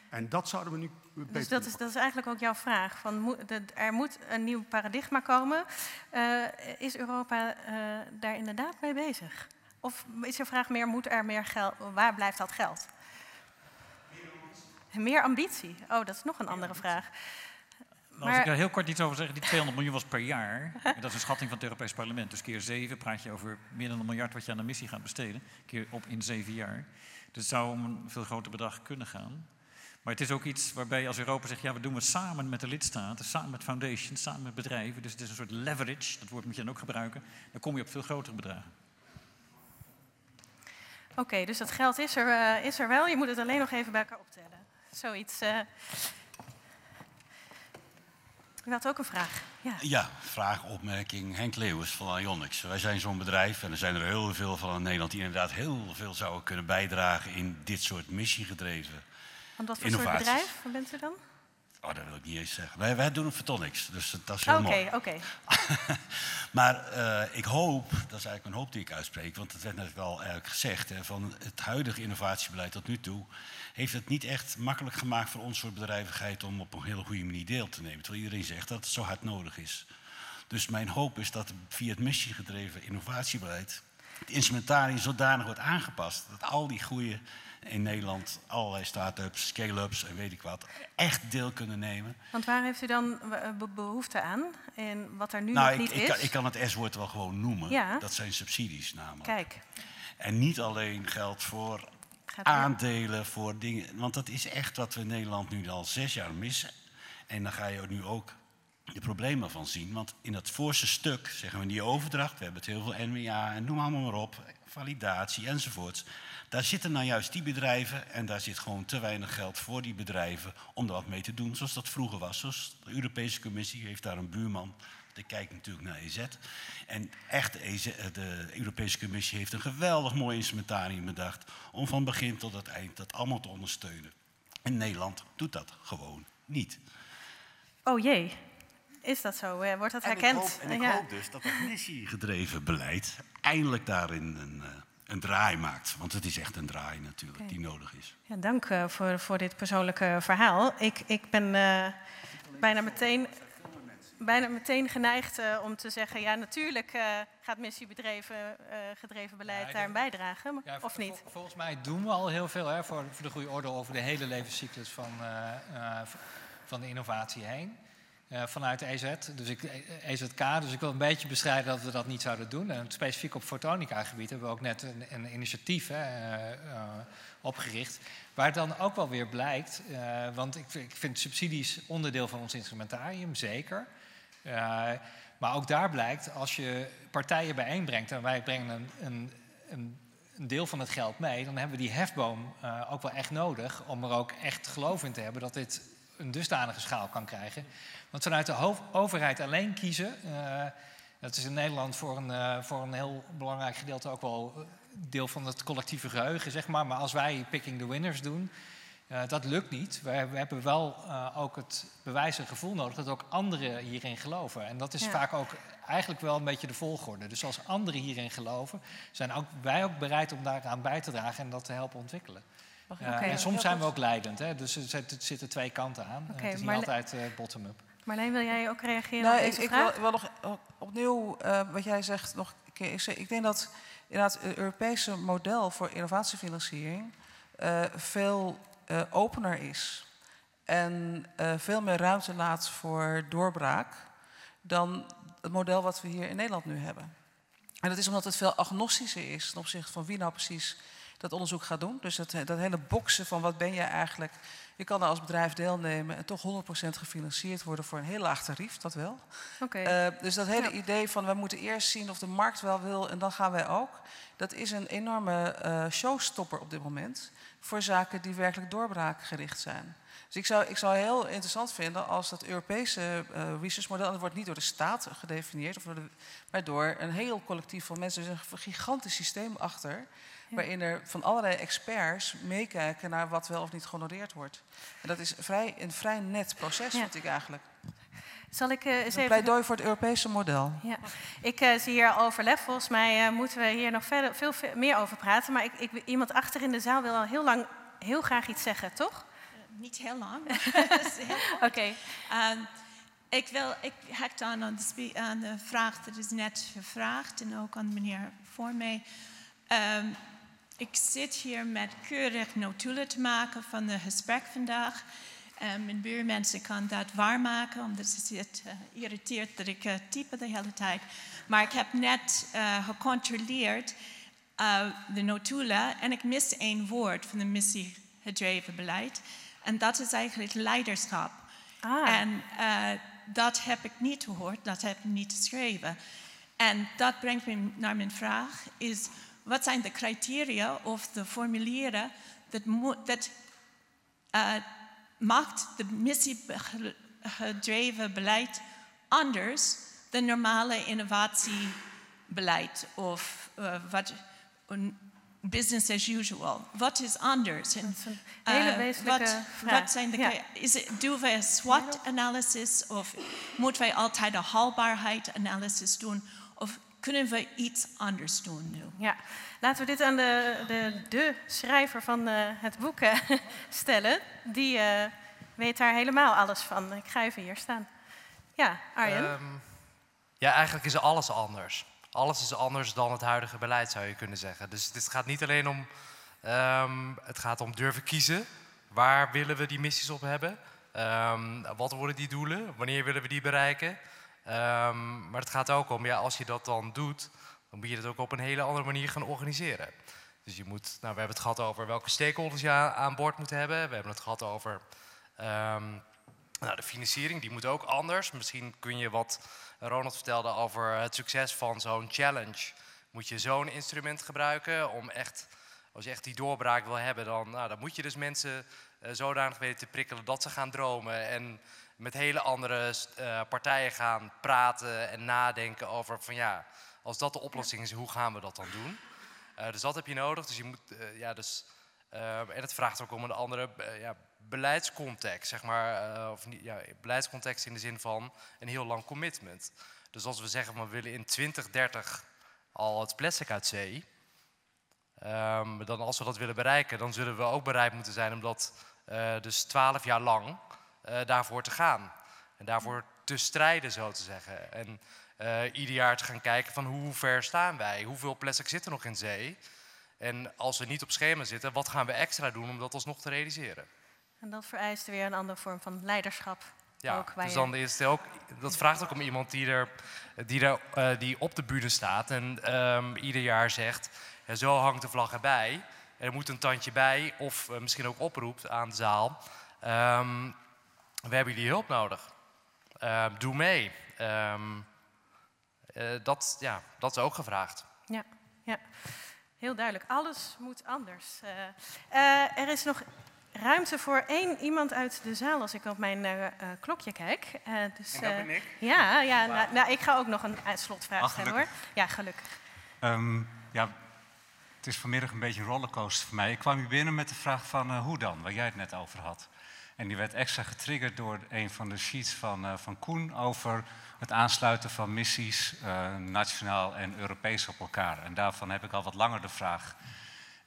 En dat zouden we nu beter Dus dat is, dat is eigenlijk ook jouw vraag. Van, er moet een nieuw paradigma komen. Uh, is Europa uh, daar inderdaad mee bezig? Of is je vraag meer, moet er meer geld, waar blijft dat geld? Meer ambitie. Oh, dat is nog een andere vraag. Nou, als ik daar heel kort iets over zeg, die 200 miljoen was per jaar. [LAUGHS] dat is een schatting van het Europees Parlement. Dus keer zeven praat je over meer dan een miljard wat je aan de missie gaat besteden. Keer op in zeven jaar. Dus het zou om een veel groter bedrag kunnen gaan. Maar het is ook iets waarbij als Europa zegt, ja, we doen het samen met de lidstaten, samen met foundations, samen met bedrijven. Dus het is een soort leverage, dat woord moet je dan ook gebruiken. Dan kom je op veel grotere bedragen. Oké, dus dat geld is er, uh, is er wel, je moet het alleen nog even bij elkaar optellen. Zoiets. Uh... U had ook een vraag. Ja, ja vraag, opmerking. Henk Leeuwers van Ionics. Wij zijn zo'n bedrijf en er zijn er heel veel van in Nederland die inderdaad heel veel zouden kunnen bijdragen in dit soort missiegedreven want wat voor soort bedrijf bent u dan? Oh, dat wil ik niet eens zeggen. Wij, wij doen Photonics, dus dat is heel mooi. Oké, oké. [LAUGHS] maar uh, ik hoop, dat is eigenlijk mijn hoop die ik uitspreek... want het werd net wel eigenlijk gezegd... Hè, van het huidige innovatiebeleid tot nu toe... heeft het niet echt makkelijk gemaakt voor ons soort bedrijvigheid... om op een hele goede manier deel te nemen. Terwijl iedereen zegt dat het zo hard nodig is. Dus mijn hoop is dat via het missiegedreven innovatiebeleid... het instrumentarium zodanig wordt aangepast... dat al die goede in Nederland allerlei start-ups, scale-ups en weet ik wat, echt deel kunnen nemen. Want waar heeft u dan behoefte aan en wat er nu nou, nog niet ik, is? Kan, ik kan het S-woord wel gewoon noemen. Ja. Dat zijn subsidies namelijk. Kijk. En niet alleen geld voor aandelen, voor dingen. Want dat is echt wat we in Nederland nu al zes jaar missen. En dan ga je nu ook de problemen van zien. Want in dat voorste stuk zeggen we die overdracht, we hebben het heel veel NWA en noem allemaal maar op, validatie enzovoorts. Daar zitten nou juist die bedrijven en daar zit gewoon te weinig geld voor die bedrijven om er wat mee te doen zoals dat vroeger was. De Europese Commissie heeft daar een buurman. Die kijkt natuurlijk naar EZ. En echt, de Europese Commissie heeft een geweldig mooi instrumentarium bedacht om van begin tot het eind dat allemaal te ondersteunen. En Nederland doet dat gewoon niet. Oh jee, is dat zo? Eh, wordt dat herkend? En ik hoop, en ik hoop dus dat het missiegedreven beleid eindelijk daarin een, eh, een draai maakt. Want het is echt een draai natuurlijk die nodig is. Ja, dank uh, voor, voor dit persoonlijke verhaal. Ik, ik ben uh, bijna meteen bijna meteen geneigd uh, om te zeggen... ja, natuurlijk uh, gaat missiebedreven uh, gedreven beleid ja, daar een bijdragen, ja, of niet? volgens mij doen we al heel veel hè, voor, voor de goede orde... over de hele levenscyclus van, van de innovatie heen. Uh, vanuit EZ, dus ik, EZK. Dus ik wil een beetje bestrijden dat we dat niet zouden doen. En specifiek op fotonica-gebied hebben we ook net een, een initiatief hè, uh, opgericht. Waar dan ook wel weer blijkt, want ik, ik, vind subsidies onderdeel van ons instrumentarium, zeker. maar ook daar blijkt, als je partijen bijeenbrengt en wij brengen een, een, een deel van het geld mee, dan hebben we die hefboom ook wel echt nodig om er ook echt geloof in te hebben dat dit een dusdanige schaal kan krijgen. Want vanuit de overheid alleen kiezen, uh, dat is in Nederland voor een, uh, voor een heel belangrijk gedeelte ook wel deel van het collectieve geheugen, zeg maar. Maar als wij picking the winners doen, uh, dat lukt niet. We, we hebben wel ook het bewijs en gevoel nodig dat ook anderen hierin geloven. En dat is ja. vaak ook eigenlijk wel een beetje de volgorde. Dus als anderen hierin geloven, zijn ook, wij ook bereid om daaraan bij te dragen en dat te helpen ontwikkelen. Okay, en soms zijn we ook leidend, hè? dus er zitten twee kanten aan. Okay, het is niet altijd uh, bottom-up. Marleen, wil jij ook reageren nou, op deze ik, vraag? Ik wil, nog opnieuw uh, wat jij zegt nog een keer. Ik, ik denk dat inderdaad het Europese model voor innovatiefinanciering uh, veel opener is. en veel meer ruimte laat voor doorbraak dan het model wat we hier in Nederland nu hebben. En dat is omdat het veel agnostischer is ten opzichte van wie nou precies dat onderzoek gaat doen. Dus dat, dat hele boksen van wat ben je eigenlijk. Je kan er als bedrijf deelnemen en toch 100% gefinancierd worden voor een heel laag tarief, dat wel. Okay. Uh, dus dat hele idee van we moeten eerst zien of de markt wel wil en dan gaan wij ook. Dat is een enorme uh, showstopper op dit moment voor zaken die werkelijk doorbraakgericht zijn. Dus ik zou, ik zou heel interessant vinden als dat Europese uh, researchmodel, dat wordt niet door de staat gedefinieerd, of door de, maar door een heel collectief van mensen. Er is een gigantisch systeem achter, waarin er van allerlei experts meekijken naar wat wel of niet gehonoreerd wordt. En dat is vrij, een vrij net proces, ja. vind ik eigenlijk. Zal ik uh, eens een pleidooi voor het Europese model. Ja. Ik uh, zie hier overleg. Volgens mij uh, moeten we hier nog verder, veel, veel, meer over praten. Maar ik, ik, iemand achter in de zaal wil al heel lang heel graag iets zeggen, toch? niet heel lang. [LAUGHS] [LAUGHS] Oké. Okay. Um, ik wil, ik hakt aan aan de, aan de vraag dat is net gevraagd en ook aan de meneer voor mij. Um, ik zit hier met keurig notulen te maken van het gesprek vandaag. Um, mijn buurmensen kan dat waarmaken, omdat ze het uh, irriteert dat ik uh, type de hele tijd. Maar ik heb net uh, gecontroleerd uh, de notulen en ik mis één woord van de missie gedreven beleid. En dat is eigenlijk leiderschap. Ah. En uh, dat heb ik niet gehoord, dat heb ik niet geschreven. En dat brengt me naar mijn vraag, is wat zijn de criteria of de formulieren dat, dat uh, maakt de missiegedreven beleid anders dan normale innovatiebeleid of uh, wat business as usual. Wat is anders? En, hele uh, wezenlijke wat, zijn de, ja. is het, doen wij een SWOT-analysis of moeten wij altijd een haalbaarheid-analysis doen? Of kunnen we iets anders doen nu? Ja, laten we dit aan de, de, de schrijver van uh, het boek uh, [LAUGHS] stellen. Die uh, weet daar helemaal alles van. Ik ga even hier staan. Ja, Arjen? Um, ja, eigenlijk is alles anders alles is anders dan het huidige beleid, zou je kunnen zeggen. Dus dit gaat niet alleen om, um, het gaat om durven kiezen. Waar willen we die missies op hebben? Um, wat worden die doelen? Wanneer willen we die bereiken? Um, maar het gaat ook om, ja, als je dat dan doet, dan moet je het ook op een hele andere manier gaan organiseren. Dus je moet, nou, we hebben het gehad over welke stakeholders je aan boord moet hebben. We hebben het gehad over nou, de financiering, die moet ook anders. Misschien kun je wat Ronald vertelde over het succes van zo'n challenge. Moet je zo'n instrument gebruiken om echt, als je echt die doorbraak wil hebben, dan, nou, dan moet je dus mensen uh, zodanig weten te prikkelen dat ze gaan dromen. En met hele andere uh, partijen gaan praten en nadenken over van ja, als dat de oplossing is, hoe gaan we dat dan doen? Uh, dus dat heb je nodig. Dus je moet, ja, dus, en het vraagt ook om een andere ja, beleidscontext, zeg maar, of niet, ja, beleidscontext in de zin van een heel lang commitment. Dus als we zeggen, we willen in 2030 al het plastic uit zee, um, dan als we dat willen bereiken, dan zullen we ook bereid moeten zijn om dat dus 12 jaar lang uh, daarvoor te gaan. En daarvoor te strijden, zo te zeggen. En ieder jaar te gaan kijken van hoe ver staan wij, hoeveel plastic zit er nog in zee. En als we niet op schema zitten, wat gaan we extra doen om dat alsnog te realiseren? En dat vereist weer een andere vorm van leiderschap. Ja, ook, dus dan is het ook, dat vraagt ook om iemand die, er, die, er, uh, die op de bühne staat en um, ieder jaar zegt, ja, zo hangt de vlag erbij. Er moet een tandje bij, of uh, misschien ook oproept aan de zaal. Um, we hebben jullie hulp nodig. Uh, doe mee. Um, dat, ja, dat is ook gevraagd. Ja, ja. heel duidelijk. Alles moet anders. er is nog ruimte voor één iemand uit de zaal als ik op mijn uh, klokje kijk. Uh, dus, en dat ben ik? Ja, ja nou, nou, ik ga ook nog een slotvraag stellen hoor. Ja, gelukkig. Um, ja, het is vanmiddag een beetje een rollercoaster voor mij. Ik kwam hier binnen met de vraag van hoe dan, waar jij het net over had. En die werd extra getriggerd door een van de sheets van, van Koen over het aansluiten van missies, nationaal en Europees op elkaar. En daarvan heb ik al wat langer de vraag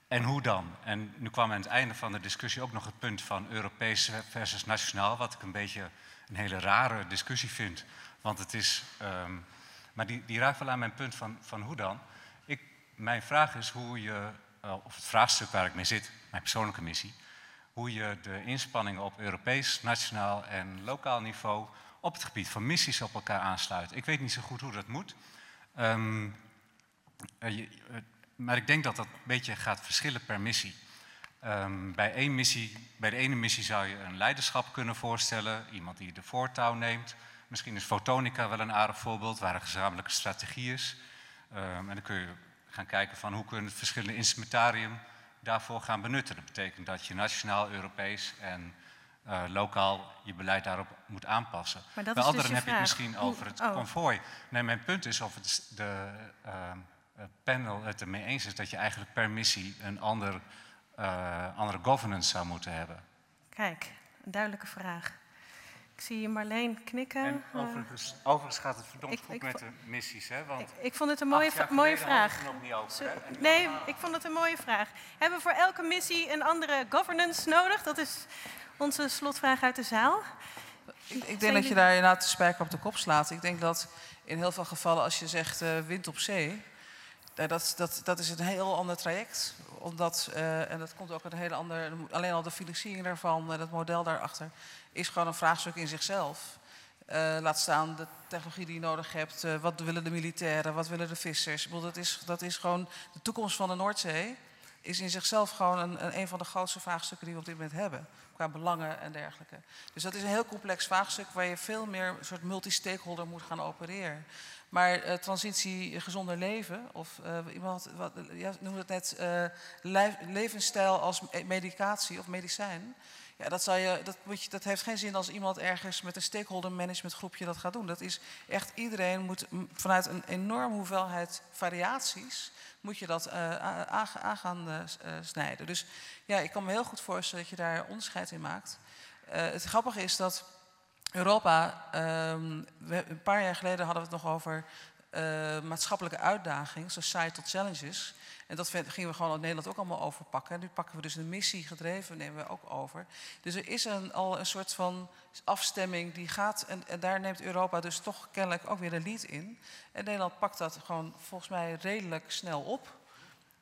en hoe dan? En nu kwam aan het einde van de discussie ook nog het punt van Europees versus nationaal, wat ik een beetje een hele rare discussie vind. Want het is, um, maar die, die raakt wel aan mijn punt van, van hoe dan. Ik, mijn vraag is hoe je, uh, of het vraagstuk waar ik mee zit, mijn persoonlijke missie, hoe je de inspanningen op Europees, nationaal en lokaal niveau op het gebied van missies op elkaar aansluit. Ik weet niet zo goed hoe dat moet. Um, maar ik denk dat dat een beetje gaat verschillen per missie. Um, bij, één missie. bij de ene missie zou je een leiderschap kunnen voorstellen, iemand die de voortouw neemt. Misschien is fotonica wel een aardig voorbeeld, waar een gezamenlijke strategie is. Um, en dan kun je gaan kijken van hoe kunnen het verschillende instrumentarium daarvoor gaan benutten. Dat betekent dat je nationaal, Europees en uh, lokaal je beleid daarop moet aanpassen. Bij dus anderen heb je het misschien over het oh. konvooi. Nee, mijn punt is of het de uh, panel het ermee eens is dat je eigenlijk per missie een ander, uh, andere governance zou moeten hebben. Kijk, een duidelijke vraag. Ik zie Marleen knikken. En overigens, overigens gaat het verdomd goed met de missies, hè? Want ik, ik vond het een mooie, mooie vraag. Nog niet over, nee, ik vond het een mooie vraag. Hebben we voor elke missie een andere governance nodig? Dat is onze slotvraag uit de zaal. Ik, ik denk dat je daar inderdaad de spijker op de kop slaat. Ik denk dat in heel veel gevallen als je zegt uh, wind op zee... dat, dat, dat is een heel ander traject. Omdat, uh, en dat komt ook een hele andere... Alleen al de financiering daarvan, uh, dat model daarachter... is gewoon een vraagstuk in zichzelf. laat staan de technologie die je nodig hebt. wat willen de militairen? Wat willen de vissers? Ik dat, is, dat is gewoon de toekomst van de Noordzee is in zichzelf gewoon een, een van de grootste vraagstukken die we op dit moment hebben. Qua belangen en dergelijke. Dus dat is een heel complex vraagstuk waar je veel meer soort multi-stakeholder moet gaan opereren. Maar uh, transitie gezonder leven, of uh, iemand wat, ja, noemde het net levensstijl als medicatie of medicijn. Ja, dat, zal je, dat, moet je, dat heeft geen zin als iemand ergens met een stakeholder management groepje dat gaat doen. Dat is echt, iedereen moet vanuit een enorme hoeveelheid variaties moet je dat aan gaan snijden. Dus ja, ik kan me heel goed voorstellen dat je daar onderscheid in maakt. het grappige is dat Europa, um, we, een paar jaar geleden hadden we het nog over maatschappelijke uitdagingen, societal challenges. En dat gingen we gewoon in Nederland ook allemaal overpakken. En nu pakken we dus een missie gedreven, nemen we ook over. Dus er is een, al een soort van afstemming die gaat. En, en, daar neemt Europa dus toch kennelijk ook weer de lead in. En Nederland pakt dat gewoon volgens mij redelijk snel op.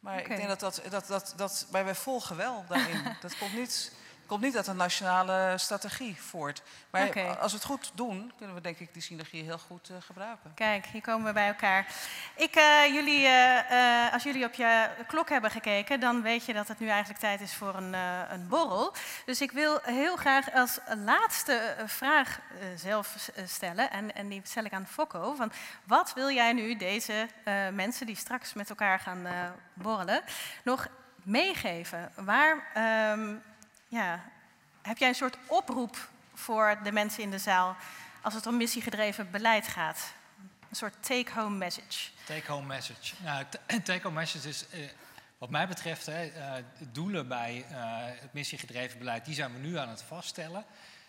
Maar ik denk dat dat, dat, dat, dat wij volgen wel daarin. [LAUGHS] dat komt niet komt niet uit een nationale strategie voort. Maar als we het goed doen, kunnen we denk ik die synergie heel goed uh, gebruiken. Kijk, hier komen we bij elkaar. Ik, uh, jullie, uh, als jullie op je klok hebben gekeken, dan weet je dat het nu eigenlijk tijd is voor een, een borrel. Dus ik wil heel graag als laatste vraag zelf stellen, en, en die stel ik aan Fokko. Van wat wil jij nu deze mensen die straks met elkaar gaan borrelen, nog meegeven? Waar... Um, ja, heb jij een soort oproep voor de mensen in de zaal als het om missiegedreven beleid gaat? Een soort take-home message. Take-home message. Nou, [CLEARS THROAT] take-home message is, eh, wat mij betreft, hè, uh, doelen bij uh, het missiegedreven beleid, die zijn we nu aan het vaststellen.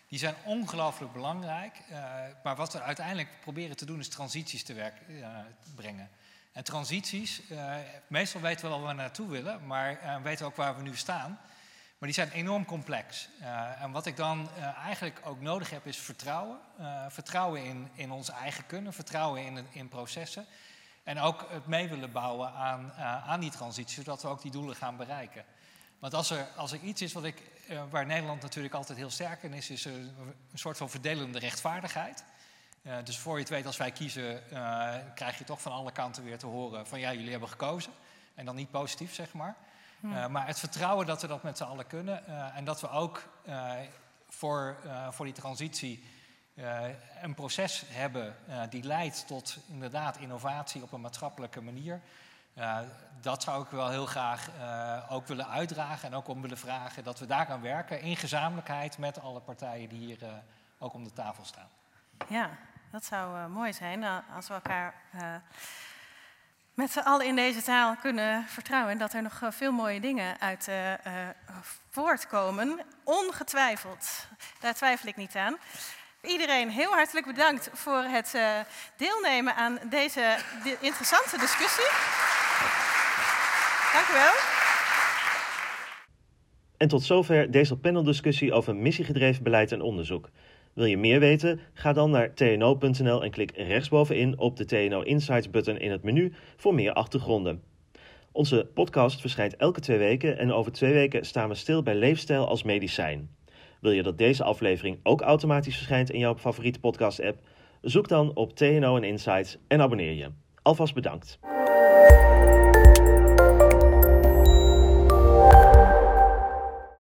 Die zijn ongelooflijk belangrijk. maar wat we uiteindelijk proberen te doen, is transities te werk brengen. En transities, meestal weten we wel waar we naartoe willen, maar weten we ook waar we nu staan. Maar die zijn enorm complex. Uh, en wat ik dan uh, eigenlijk ook nodig heb is vertrouwen. Uh, vertrouwen in, in ons eigen kunnen, vertrouwen in, in processen. En ook het mee willen bouwen aan, aan die transitie, zodat we ook die doelen gaan bereiken. Want als er, als er iets is wat ik, waar Nederland natuurlijk altijd heel sterk in is, is een soort van verdelende rechtvaardigheid. dus voor je het weet, als wij kiezen, krijg je toch van alle kanten weer te horen van ja, jullie hebben gekozen. En dan niet positief, zeg maar. Uh, maar het vertrouwen dat we dat met z'n allen kunnen uh, en dat we ook uh, voor, voor die transitie een proces hebben die leidt tot inderdaad innovatie op een maatschappelijke manier. dat zou ik wel heel graag ook willen uitdragen en ook om willen vragen dat we daar gaan werken in gezamenlijkheid met alle partijen die hier ook om de tafel staan. Ja, dat zou mooi zijn als we elkaar met z'n allen in deze taal kunnen vertrouwen en dat er nog eh, veel mooie dingen uit uh, voortkomen. Ongetwijfeld, daar twijfel ik niet aan. Iedereen heel hartelijk bedankt voor het deelnemen aan deze interessante discussie. Dank u wel. En tot zover deze paneldiscussie over missiegedreven beleid en onderzoek. Wil je meer weten? Ga dan naar tno.nl en klik rechtsbovenin op de TNO Insights button in het menu voor meer achtergronden. Onze podcast verschijnt elke twee weken en over twee weken staan we stil bij leefstijl als medicijn. Wil je dat deze aflevering ook automatisch verschijnt in jouw favoriete podcast-app? Zoek dan op TNO en Insights en abonneer je. Alvast bedankt.